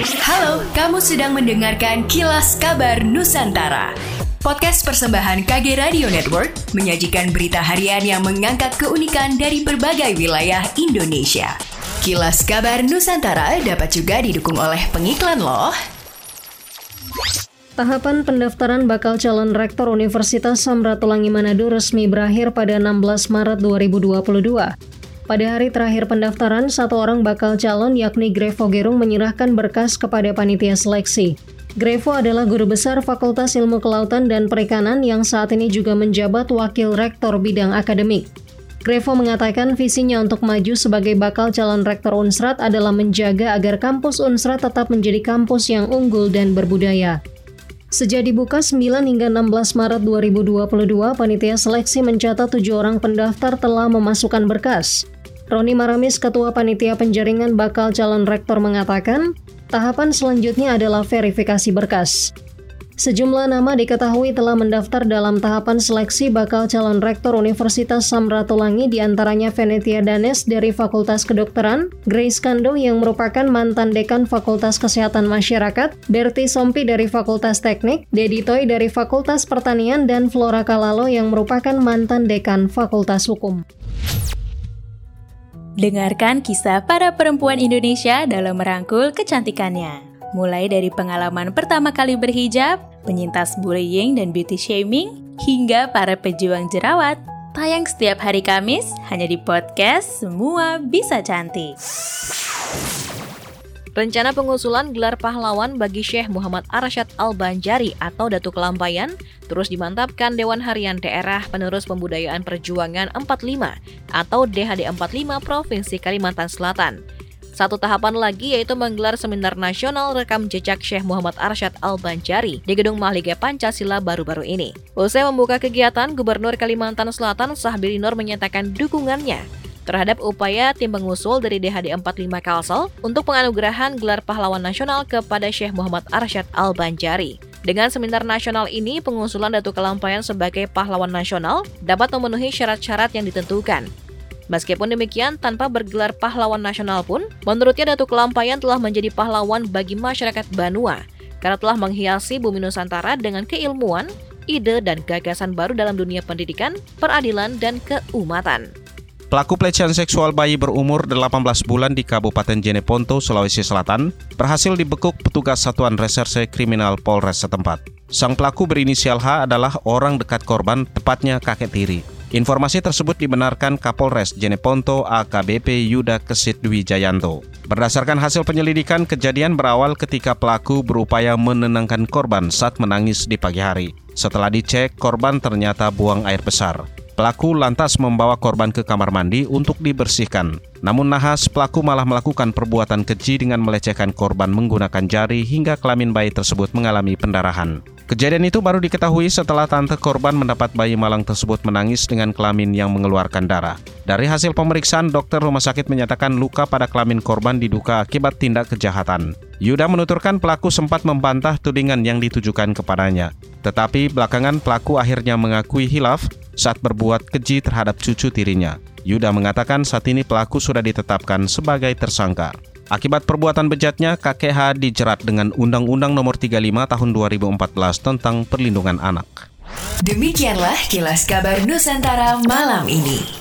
Halo, kamu sedang mendengarkan Kilas Kabar Nusantara. Podcast persembahan KG Radio Network menyajikan berita harian yang mengangkat keunikan dari berbagai wilayah Indonesia. Kilas Kabar Nusantara dapat juga didukung oleh pengiklan loh. Tahapan pendaftaran bakal calon rektor Universitas Samratulangi Manado resmi berakhir pada 16 Maret 2022. Pada hari terakhir pendaftaran, satu orang bakal calon yakni Grevo Gerung menyerahkan berkas kepada panitia seleksi. Grevo adalah guru besar Fakultas Ilmu Kelautan dan Perikanan yang saat ini juga menjabat wakil rektor bidang akademik. Grevo mengatakan visinya untuk maju sebagai bakal calon rektor Unsrat adalah menjaga agar kampus Unsrat tetap menjadi kampus yang unggul dan berbudaya. Sejak dibuka 9 hingga 16 Maret 2022, panitia seleksi mencatat tujuh orang pendaftar telah memasukkan berkas. Roni Maramis, Ketua Panitia Penjaringan Bakal Calon Rektor mengatakan, tahapan selanjutnya adalah verifikasi berkas. Sejumlah nama diketahui telah mendaftar dalam tahapan seleksi bakal calon rektor Universitas Samratulangi di antaranya Venetia Danes dari Fakultas Kedokteran, Grace Kando yang merupakan mantan dekan Fakultas Kesehatan Masyarakat, Berti Sompi dari Fakultas Teknik, Dedi Toy dari Fakultas Pertanian, dan Flora Kalalo yang merupakan mantan dekan Fakultas Hukum. Dengarkan kisah para perempuan Indonesia dalam merangkul kecantikannya. Mulai dari pengalaman pertama kali berhijab, penyintas bullying dan beauty shaming, hingga para pejuang jerawat. Tayang setiap hari Kamis hanya di podcast Semua Bisa Cantik. Rencana pengusulan gelar pahlawan bagi Syekh Muhammad Arsyad Al-Banjari atau Datuk Kelampayan terus dimantapkan Dewan Harian Daerah Penerus Pembudayaan Perjuangan 45 atau DHD 45 Provinsi Kalimantan Selatan. Satu tahapan lagi yaitu menggelar seminar nasional rekam jejak Syekh Muhammad Arsyad Al-Banjari di Gedung Mahligai Pancasila baru-baru ini. Usai membuka kegiatan, Gubernur Kalimantan Selatan Sahbiri Nur menyatakan dukungannya terhadap upaya tim pengusul dari DHD 45 Kalsel untuk penganugerahan gelar pahlawan nasional kepada Syekh Muhammad Arsyad Al-Banjari. Dengan seminar nasional ini, pengusulan Datu Kelampayan sebagai pahlawan nasional dapat memenuhi syarat-syarat yang ditentukan. Meskipun demikian, tanpa bergelar pahlawan nasional pun, menurutnya Datu Kelampayan telah menjadi pahlawan bagi masyarakat Banua karena telah menghiasi bumi Nusantara dengan keilmuan, ide, dan gagasan baru dalam dunia pendidikan, peradilan, dan keumatan. Pelaku pelecehan seksual bayi berumur 18 bulan di Kabupaten Jeneponto, Sulawesi Selatan, berhasil dibekuk petugas Satuan Reserse Kriminal Polres setempat. Sang pelaku berinisial H adalah orang dekat korban, tepatnya kakek tiri. Informasi tersebut dibenarkan Kapolres Jeneponto AKBP Yuda Kesit Dwi Jayanto. Berdasarkan hasil penyelidikan, kejadian berawal ketika pelaku berupaya menenangkan korban saat menangis di pagi hari. Setelah dicek, korban ternyata buang air besar. Pelaku lantas membawa korban ke kamar mandi untuk dibersihkan. Namun nahas, pelaku malah melakukan perbuatan keji dengan melecehkan korban menggunakan jari hingga kelamin bayi tersebut mengalami pendarahan. Kejadian itu baru diketahui setelah tante korban mendapat bayi malang tersebut menangis dengan kelamin yang mengeluarkan darah. Dari hasil pemeriksaan, dokter rumah sakit menyatakan luka pada kelamin korban diduga akibat tindak kejahatan. Yuda menuturkan pelaku sempat membantah tudingan yang ditujukan kepadanya. Tetapi belakangan pelaku akhirnya mengakui hilaf saat berbuat keji terhadap cucu tirinya. Yuda mengatakan saat ini pelaku sudah ditetapkan sebagai tersangka. Akibat perbuatan bejatnya, kakek H dijerat dengan Undang-Undang Nomor 35 Tahun 2014 tentang Perlindungan Anak. Demikianlah kilas kabar Nusantara malam ini.